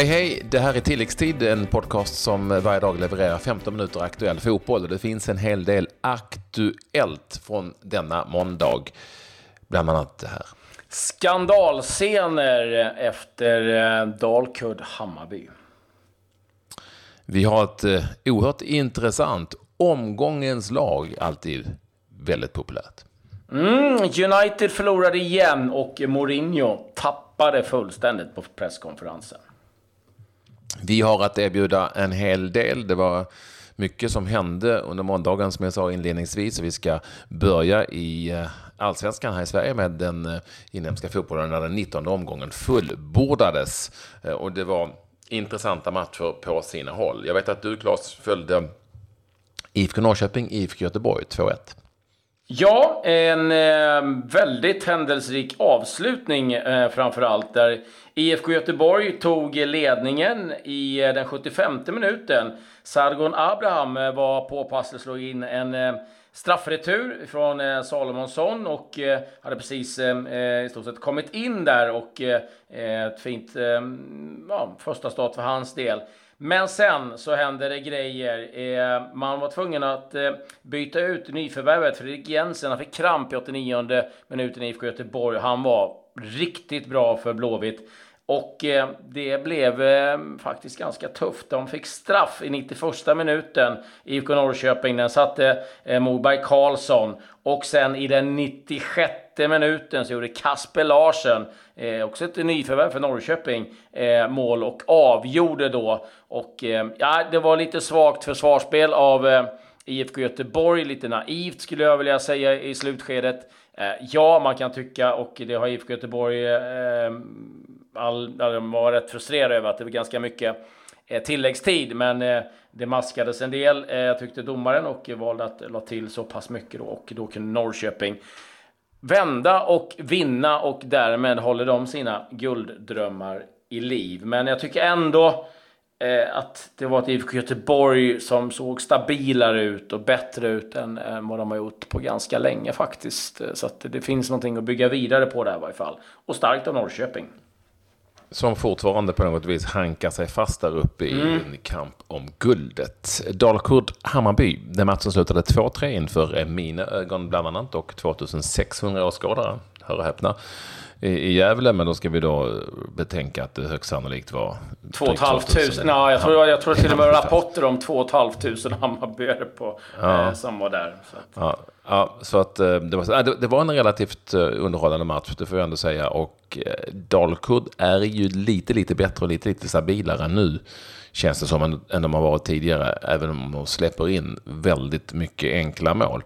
Hej hej! Det här är Tilläggstid, en podcast som varje dag levererar 15 minuter aktuell fotboll. Det finns en hel del aktuellt från denna måndag. Bland annat det här. Skandalscener efter eh, Dalkurd Hammarby. Vi har ett eh, oerhört intressant omgångens lag, alltid väldigt populärt. Mm, United förlorade igen och Mourinho tappade fullständigt på presskonferensen. Vi har att erbjuda en hel del. Det var mycket som hände under måndagen som jag sa inledningsvis. Vi ska börja i eh, allsvenskan här i Sverige med den eh, inhemska fotbollen när den 19 omgången fullbordades. Eh, och det var intressanta matcher på sina håll. Jag vet att du Claes följde IFK Norrköping, IFK Göteborg 2-1. Ja, en eh, väldigt händelserik avslutning eh, framför allt där IFK Göteborg tog ledningen i eh, den 75 minuten. Sargon Abraham eh, var påpasslig och slog in en eh, straffretur från eh, Salomonsson och eh, hade precis eh, eh, i stort sett kommit in där och eh, ett fint ja, första start för hans del. Men sen så hände det grejer. Eh, man var tvungen att eh, byta ut nyförvärvet Fredrik Jensen. Han fick kramp i 89 minuten i IFK Göteborg. Han var riktigt bra för Blåvitt. Och eh, det blev eh, faktiskt ganska tufft. De fick straff i 91 minuten. IFK Norrköping, den satte eh, Moberg Karlsson. Och sen i den 96 minuten så gjorde Kasper Larsen, eh, också ett nyförvärv för Norrköping, eh, mål och avgjorde då. Och eh, ja, det var lite svagt försvarsspel av eh, IFK Göteborg, lite naivt skulle jag vilja säga i slutskedet. Eh, ja, man kan tycka, och det har IFK Göteborg eh, all, de var rätt frustrerade över att det var ganska mycket eh, tilläggstid, men eh, det maskades en del, eh, tyckte domaren, och valde att la till så pass mycket då, och då kunde Norrköping vända och vinna och därmed håller de sina gulddrömmar i liv. Men jag tycker ändå eh, att det var ett IFK Göteborg som såg stabilare ut och bättre ut än, än vad de har gjort på ganska länge faktiskt. Så att det finns någonting att bygga vidare på där i varje fall. Och starkt av Norrköping som fortfarande på något vis hankar sig fast där uppe i mm. en kamp om guldet. Dalkurd-Hammarby, den matchen slutade 2-3 inför mina ögon bland annat och 2600 åskådare, hör och häpna, i Gävle. Men då ska vi då betänka att det högst sannolikt var 2 500. Ja, jag tror, jag tror till och med rapporter om 2 500 Hammarbyare på, ja. eh, som var där. Så att. Ja. Ja, så att eh, det var, det var en relativt eh, underhållande match, det får jag ändå säga. Och eh, Dalkurd är ju lite, lite bättre och lite, lite stabilare nu, känns det som, än, än de har varit tidigare. Även om de släpper in väldigt mycket enkla mål.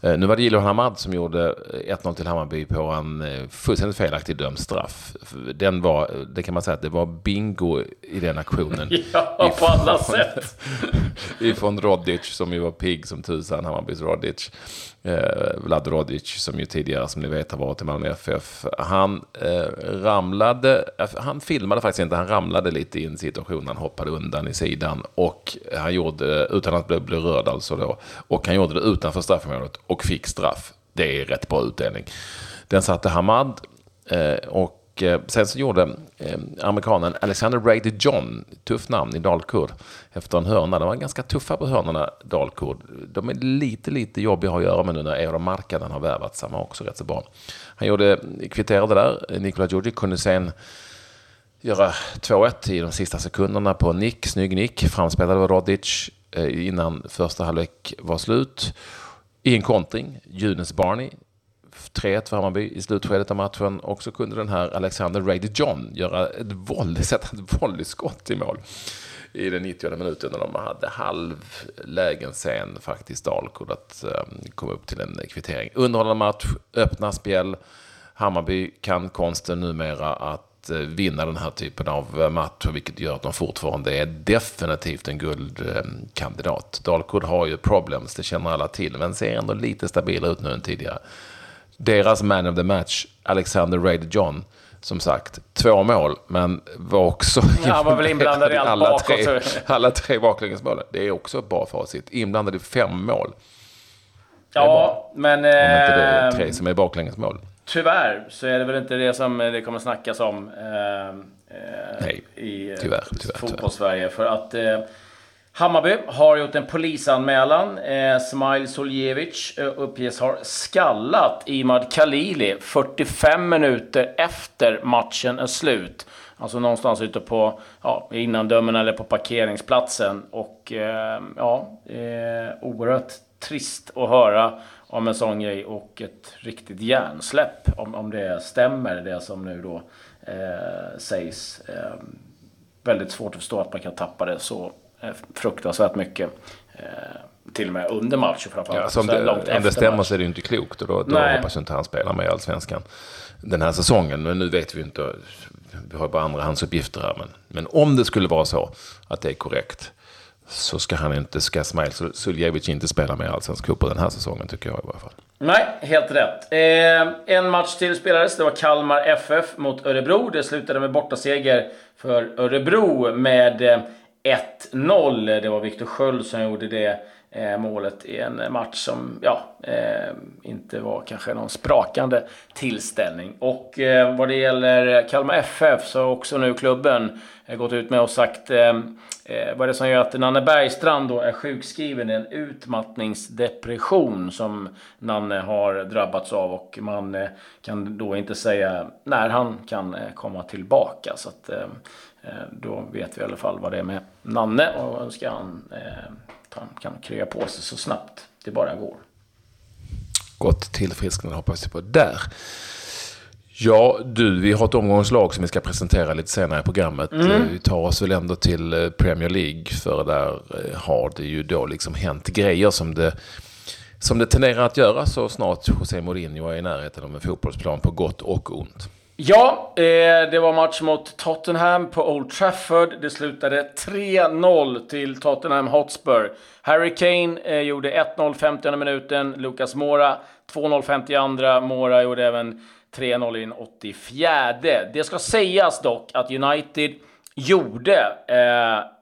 Eh, nu var det Jiloan Hamad som gjorde 1-0 till Hammarby på en eh, fullständigt felaktig dömd straff. Den var, det kan man säga att det var bingo i den aktionen. ja, på alla sätt. ifrån Rodic som ju var pigg som tusan, Hammarbys Rodic. Eh, Vlad Rodic som ju tidigare, som ni vet, har varit i Malmö FF. Han eh, ramlade, han filmade faktiskt inte, han ramlade lite i en situation, han hoppade undan i sidan och han gjorde, utan att bli, bli rörd alltså då, och han gjorde det utanför straffområdet och fick straff. Det är rätt bra utdelning. Den satte Hamad eh, och eh, sen så gjorde eh, amerikanen Alexander Brady John, tufft namn i Dalkurd, efter en hörna. De var ganska tuffa på hörnorna, Dalkurd. De är lite, lite jobbiga att göra med nu när Eero Markkanen har värvats. Han var också rätt så bra. Han gjorde, kvitterade där. Nikola Djurdjic kunde sen göra 2-1 i de sista sekunderna på nick, snygg nick. Framspelade av Rodic eh, innan första halvlek var slut. I en kontring, Junes Barney, 3-1 för Hammarby i slutskedet av matchen. Och så kunde den här Alexander Rady John göra ett volley, sätta ett volleyskott i mål i den 90 minuten när de hade halvlägen sen faktiskt Dalkurd att ehm, komma upp till en kvittering. Underhållande match, öppna spel. Hammarby kan konsten numera att Eh, vinna den här typen av eh, matcher, vilket gör att de fortfarande är definitivt en guldkandidat. Dalkurd har ju problems, det känner alla till, men ser ändå lite stabilare ut nu än tidigare. Deras man of the match, Alexander Raid John, som sagt, två mål, men var också ja, han var väl inblandad i allt alla bakåt. Tre, alla tre baklängesmål. Det är också ett bra facit. Inblandad i fem mål. Ja, men... Om inte det är eh, tre som är baklängesmål. Tyvärr så är det väl inte det som det kommer snackas om. Eh, Nej, i tyvärr, tyvärr, fotbollssverige. För att eh, Hammarby har gjort en polisanmälan. Eh, Smail Soljevic eh, uppges ha skallat Imad Khalili 45 minuter efter matchen är slut. Alltså någonstans ute på ja, innandömen eller på parkeringsplatsen. Och eh, ja, eh, oerhört trist att höra om en sån grej och ett riktigt hjärnsläpp. Om, om det stämmer, det som nu då eh, sägs. Eh, väldigt svårt att förstå att man kan tappa det så eh, fruktansvärt mycket. Eh, till och med under matchen framförallt. Ja, alltså om, det, om det stämmer så är det ju inte klokt och då, då hoppas jag inte han spelar med i Allsvenskan den här säsongen. Men nu vet vi inte, vi har bara andrahandsuppgifter här. Men, men om det skulle vara så att det är korrekt så ska han inte, ska Smail Suljevic inte spela med allsvensk fotboll den här säsongen tycker jag i varje fall. Nej, helt rätt. Eh, en match till spelades. Det var Kalmar FF mot Örebro. Det slutade med bortaseger för Örebro med eh, 1-0. Det var Viktor Sköld som gjorde det eh, målet i en match som ja, eh, inte var kanske någon sprakande tillställning. Och eh, vad det gäller Kalmar FF så har också nu klubben Eh, gått ut med och sagt eh, eh, vad är det som gör att Nanne Bergstrand då är sjukskriven i en utmattningsdepression som Nanne har drabbats av och man eh, kan då inte säga när han kan eh, komma tillbaka. Så att, eh, eh då vet vi i alla fall vad det är med Nanne och önskar han han kan krya på sig så snabbt det bara går. Gott tillfrisknande hoppas vi på där. Ja, du, vi har ett omgångslag som vi ska presentera lite senare i programmet. Mm. Vi tar oss väl ändå till eh, Premier League, för där eh, har det ju då liksom hänt grejer som det, som det tenderar att göra så snart José Mourinho är i närheten av en fotbollsplan på gott och ont. Ja, eh, det var match mot Tottenham på Old Trafford. Det slutade 3-0 till Tottenham Hotspur. Harry Kane eh, gjorde 1-0 50 minuten. Lucas Mora 2-0 52. Mora gjorde även 3-0 i den 84. Det ska sägas dock att United gjorde eh,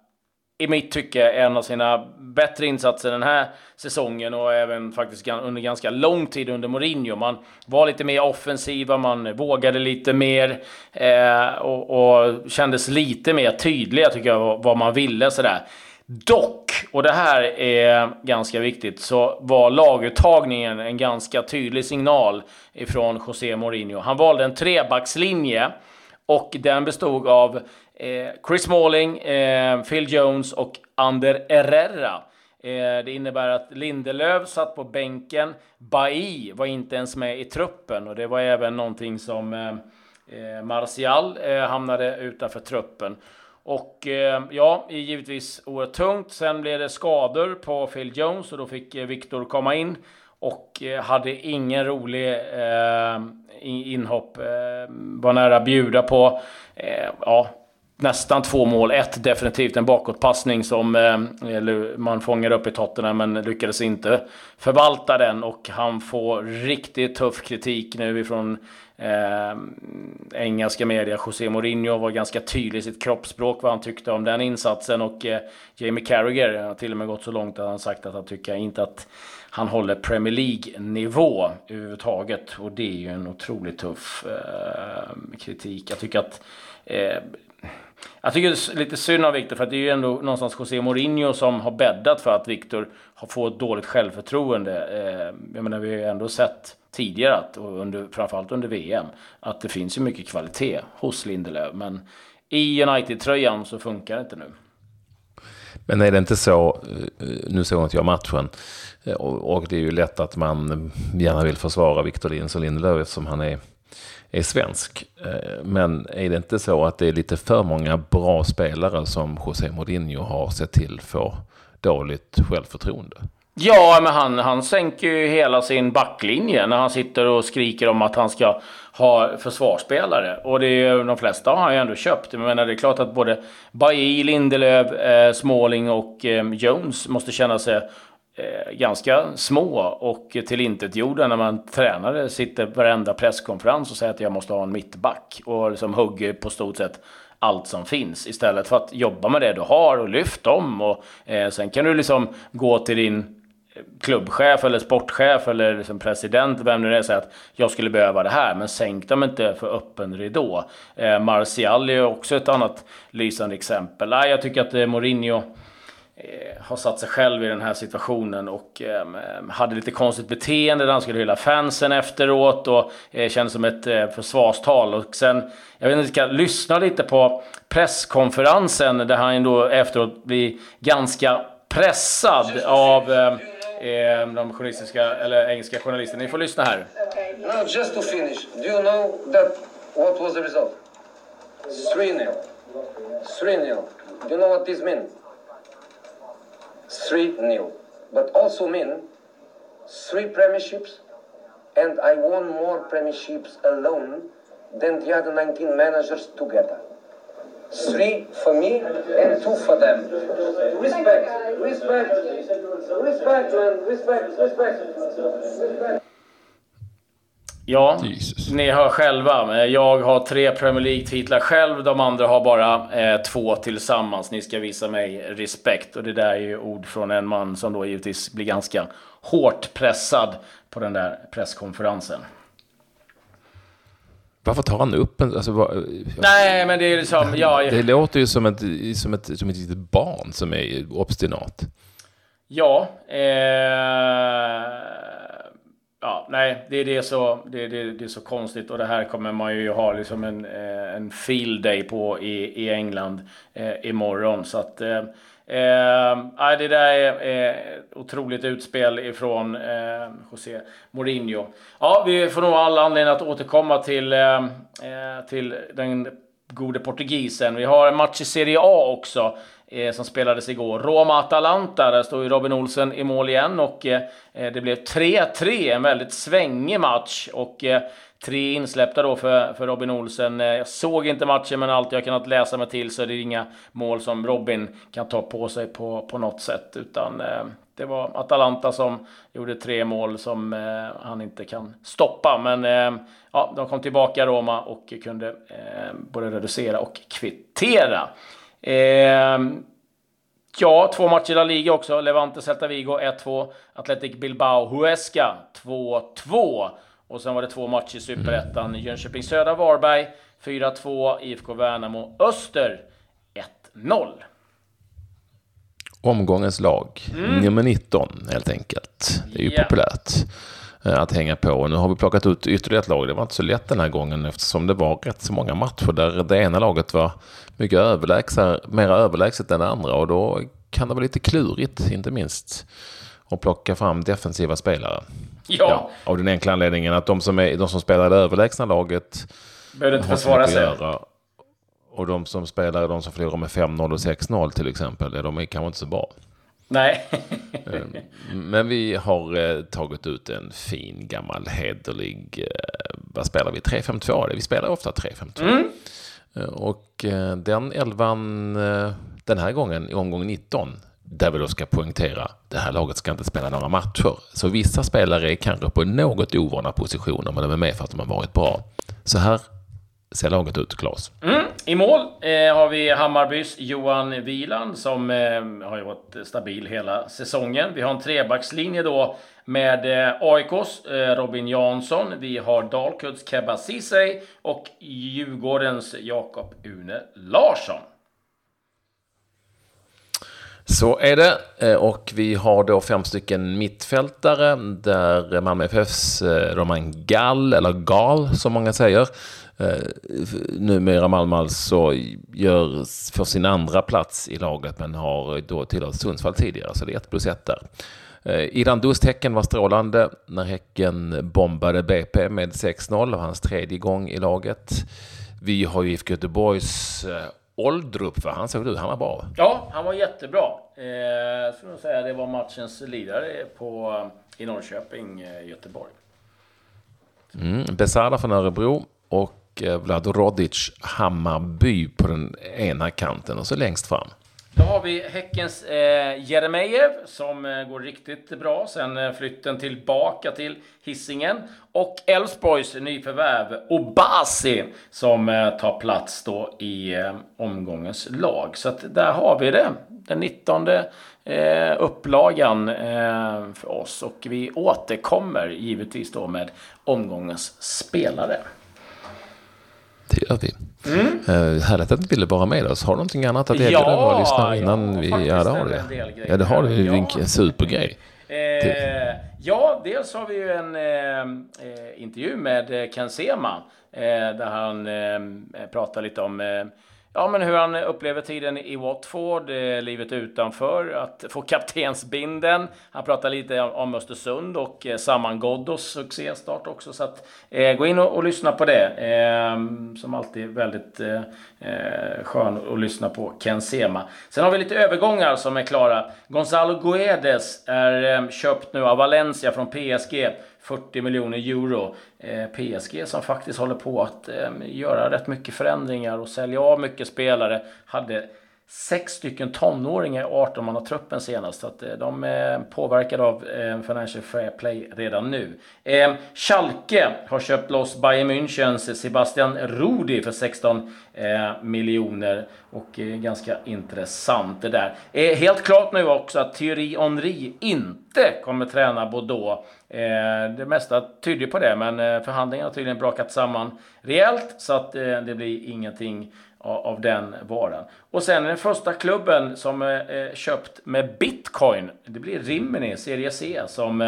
i mitt tycke en av sina bättre insatser den här säsongen och även faktiskt under ganska lång tid under Mourinho. Man var lite mer offensiva, man vågade lite mer eh, och, och kändes lite mer tydliga tycker jag vad man ville sådär. Dock, och det här är ganska viktigt, så var laguttagningen en ganska tydlig signal ifrån José Mourinho. Han valde en trebackslinje och den bestod av eh, Chris Smalling, eh, Phil Jones och Ander Herrera. Eh, det innebär att Lindelöf satt på bänken. Bailly var inte ens med i truppen och det var även någonting som eh, eh Martial eh, hamnade utanför truppen. Och eh, ja, givetvis oerhört tungt. Sen blev det skador på Phil Jones och då fick eh, Victor komma in och eh, hade ingen rolig eh, inhopp. Eh, var nära att bjuda på eh, ja, nästan två mål. Ett definitivt en bakåtpassning som eh, man fångade upp i Tottenham men lyckades inte förvalta den och han får riktigt tuff kritik nu ifrån eh, engelska media. José Mourinho var ganska tydlig i sitt kroppsspråk vad han tyckte om den insatsen och eh, Jamie Carragher har till och med gått så långt att han sagt att han tycker inte att han håller Premier League-nivå överhuvudtaget. Och det är ju en otroligt tuff eh, kritik. Jag tycker att eh, jag tycker det är lite synd av Victor, för att det är ju ändå någonstans José Mourinho som har bäddat för att Victor har fått dåligt självförtroende. Eh, jag menar, vi har ju ändå sett tidigare, att, och under, framförallt under VM, att det finns ju mycket kvalitet hos Lindelöf. Men i United-tröjan så funkar det inte nu. Men är det inte så, eh, nu såg inte jag matchen, eh, och det är ju lätt att man gärna vill försvara Victor Linds och Lindelöf eftersom han är, är svensk. Eh, men är det inte så att det är lite för många bra spelare som José Mourinho har sett till får dåligt självförtroende? Ja, men han, han sänker ju hela sin backlinje när han sitter och skriker om att han ska ha försvarsspelare. Och det är, de flesta har han ju ändå köpt. Jag menar, det är klart att både Bailly, Lindelöf, eh, Småling och eh, Jones måste känna sig Eh, ganska små och tillintetgjorda när man tränare sitter på varenda presskonferens och säger att jag måste ha en mittback och liksom hugger på stort sett allt som finns istället för att jobba med det du har och lyft dem och eh, sen kan du liksom gå till din eh, klubbchef eller sportchef eller liksom president, vem nu är, säger att jag skulle behöva det här. Men sänk dem inte för öppen ridå. Eh, Martial är också ett annat lysande exempel. Nej, jag tycker att eh, Mourinho eh, har satt sig själv i den här situationen och eh, hade lite konstigt beteende där han skulle hylla fansen efteråt och eh, kändes som ett eh, försvarstal. Och sen, jag vet inte, ska lyssna lite på presskonferensen där han då efteråt blir ganska pressad av eh, eh, de journalistiska, eller engelska journalisterna. Ni får lyssna här. Now, just to finish, do you know that what was the result? 3 0. 3 0. Do you know what this means? 3 0. But also mean three premierships, and I won more premierships alone than the other 19 managers together. Three for me and two for them. Respect, respect, respect, man, respect, respect, respect. Ja, Jesus. ni hör själva. Eh, Jag har tre Premier League-titlar själv. De andra har bara eh, två tillsammans. Ni ska visa mig respekt. Och det där är ju ord från en man som då givetvis blir ganska hårt pressad på den där presskonferensen. Varför tar han upp en... Alltså, vad- Nej, men det är liksom... Ja, det låter ju som ett, som, ett, som ett litet barn som är obstinat. Ja, eh, ja, nej, det, det, är så, det, det, det är så konstigt och det här kommer man ju ha liksom en, eh, en field day på i, i England eh, imorgon. Så att, eh, eh, det där är eh, otroligt utspel ifrån eh, José Mourinho. Ja, vi får nog alla anledning att återkomma till, eh, eh, till den gode portugisen. Vi har en match i Serie A också eh, som spelades igår. Roma-Atalanta, där står ju Robin Olsen i mål igen och eh, det blev 3-3, en väldigt svängig match och eh, tre insläppta då för, för Robin Olsen. Eh, Jag såg inte matchen men allt jag kunnat läsa mig till så är det inga mål som Robin kan ta på sig på, på något sätt utan eh, det var Atalanta som gjorde tre mål som eh, han inte kan stoppa. Men eh, ja, de kom tillbaka Roma och kunde eh, både reducera och kvittera. Eh, ja, två matcher i La Liga också. Levante Celta Vigo 1-2. Athletic Bilbao Huesca 2-2. Och sen var det två matcher i Superettan. Jönköping Södra Varberg 4-2. IFK Värnamo Öster 1-0. Omgångens lag, nummer 19 helt enkelt. Det är ju Ja. populärt att hänga på. Och nu har vi plockat ut ytterligare ett lag. Det var inte så lätt den här gången eftersom det var rätt så många matcher där det ena laget var mycket överlägset, mer överlägset än det andra. Och då kan det vara lite klurigt, inte minst, att plocka fram defensiva spelare. Ja, av den enkla anledningen att de som, är, de som spelar det överlägsna laget behövde inte försvara sig. göra. Och de som spelar, de som förlorar med 5-0 och 6-0 till exempel, ja, de är kanske inte så bra. Nej. Men vi har eh, tagit ut en fin gammal hederlig, eh, vad spelar vi? 3-5-2? Vi spelar ofta 3-5-2. Eh, och den elvan den här gången i omgång 19, där vi då ska poängtera, det här laget ska inte spela några matcher. Så vissa spelare är kanske på något ovana positioner, men de är med för att de har varit bra. Så här ser laget ut, Claes. I mål eh, har vi Hammarbys Johan Wieland som eh, har ju varit stabil hela säsongen. Vi har en trebackslinje då med eh, AIKs eh, Robin Jansson. Vi har Dalkurds Kebba Ceesay och Djurgårdens Jakob Une Larsson. Så är det. Eh, och vi har då fem stycken mittfältare där Malmö FFs eh, Roman Gall, eller Gal som många säger, eh, numera Malmö alltså gör för sin andra plats i laget men har då tillhört Sundsvall tidigare, så det är ett plus ett där. Idan Dust Häcken var strålande när Häcken bombade BP med 6-0, och hans tredje gång i laget. Vi har ju IFK Göteborgs Oldrup, va? han såg du, han var bra. Ja, han var jättebra. Eh, jag skulle nog säga det var matchens lirare på, eh, i Norrköping, eh, Göteborg. Mm. Besara från Örebro och eh, Vlad Rodic Hammarby på den ena kanten och så längst fram. Då har vi Häckens eh, Jeremejeff som eh, går riktigt bra sen eh, flytten tillbaka till Hissingen Och Elfsborgs nyförvärv Obasi som eh, tar plats då i eh, omgångens lag. Så att där har vi det. Den 19 eh, upplagan eh, för oss. Och vi återkommer givetvis då med omgångens spelare. Det gör vi. Mm. Uh, härligt att du ville vara med oss. Har du någonting annat att erbjuda ja, våra lyssnare innan ja, vi... Ja, det har du. Ja, det har du. Ja. En supergrej. Eh, ja, dels har vi ju en eh, eh intervju med Ken Sema. Eh, där han eh, pratar lite om Ja, men hur han upplever tiden i Watford, eh, livet utanför, att få kaptensbinden. Han pratar lite om Östersund och eh, Saman Ghoddos succéstart också. Så att, eh, gå in och, och, lyssna på det. Eh, som alltid väldigt eh, eh, skön att lyssna på Ken Sema. Sen har vi lite övergångar som är klara. Gonzalo Guedes är eh, köpt nu av Valencia från PSG 40 miljoner euro. Eh, PSG som faktiskt håller på att eh, göra rätt mycket förändringar och sälja av mycket spelare. Hade sex stycken tonåringar i 18-mannatruppen senast. Så att eh, de är påverkade av eh, Financial Fair Play redan nu. Ehm, Schalke har köpt loss Bayern Münchens Sebastian Rudi för 16 eh, miljoner. Och ganska intressant det där. Helt klart nu också att Thierry Henry inte kommer träna Bordeaux. Det mesta tyder på det, men förhandlingarna har tydligen brakat samman rejält. Så att det blir ingenting av den varan. Och sen den första klubben som är köpt med bitcoin. Det blir Rimini, Serie C, som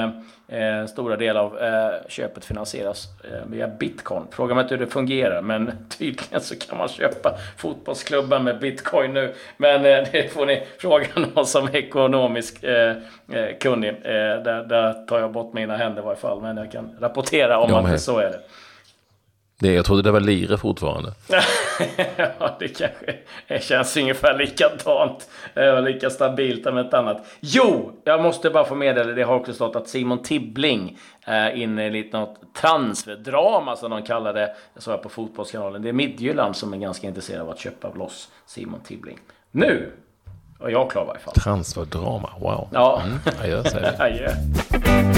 eh, stora delar av eh, köpet finansieras eh, via bitcoin. Fråga mig inte hur det fungerar, men tydligen så kan man köpa fotbollsklubbar med bitcoin nu. Men eh, det får ni fråga någon som är ekonomisk eh, eh, kunnig. Eh, där, där tar jag bort mina händer i varje fall, men jag kan rapportera om att det så är det. Det, jag trodde det var lire fortfarande. ja, det kanske det känns ungefär likadant. Och lika stabilt om ett annat. Jo, jag måste bara få meddela, det har också stått att Simon Tibbling är inne i lite något transferdrama som de kallar det. Jag sa på Fotbollskanalen. Det är Midtjylland som är ganska intresserad av att köpa loss Simon Tibbling. Nu är jag klar i varje fall. Transferdrama, wow. Ja. Mm, adjö, säger